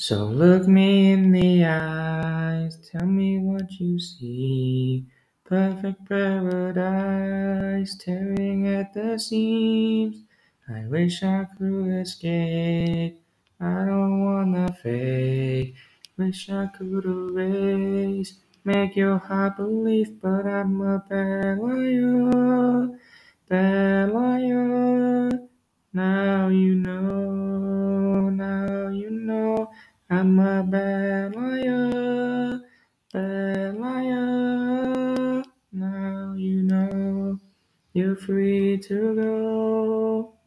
So look me in the eyes, tell me what you see. Perfect paradise, tearing at the seams. I wish I could escape. I don't wanna fake. Wish I could erase. Make your heart believe, but I'm a bad liar. Bad liar. Now you know, know. I'm a bad liar, bad liar. Now you know you're free to go.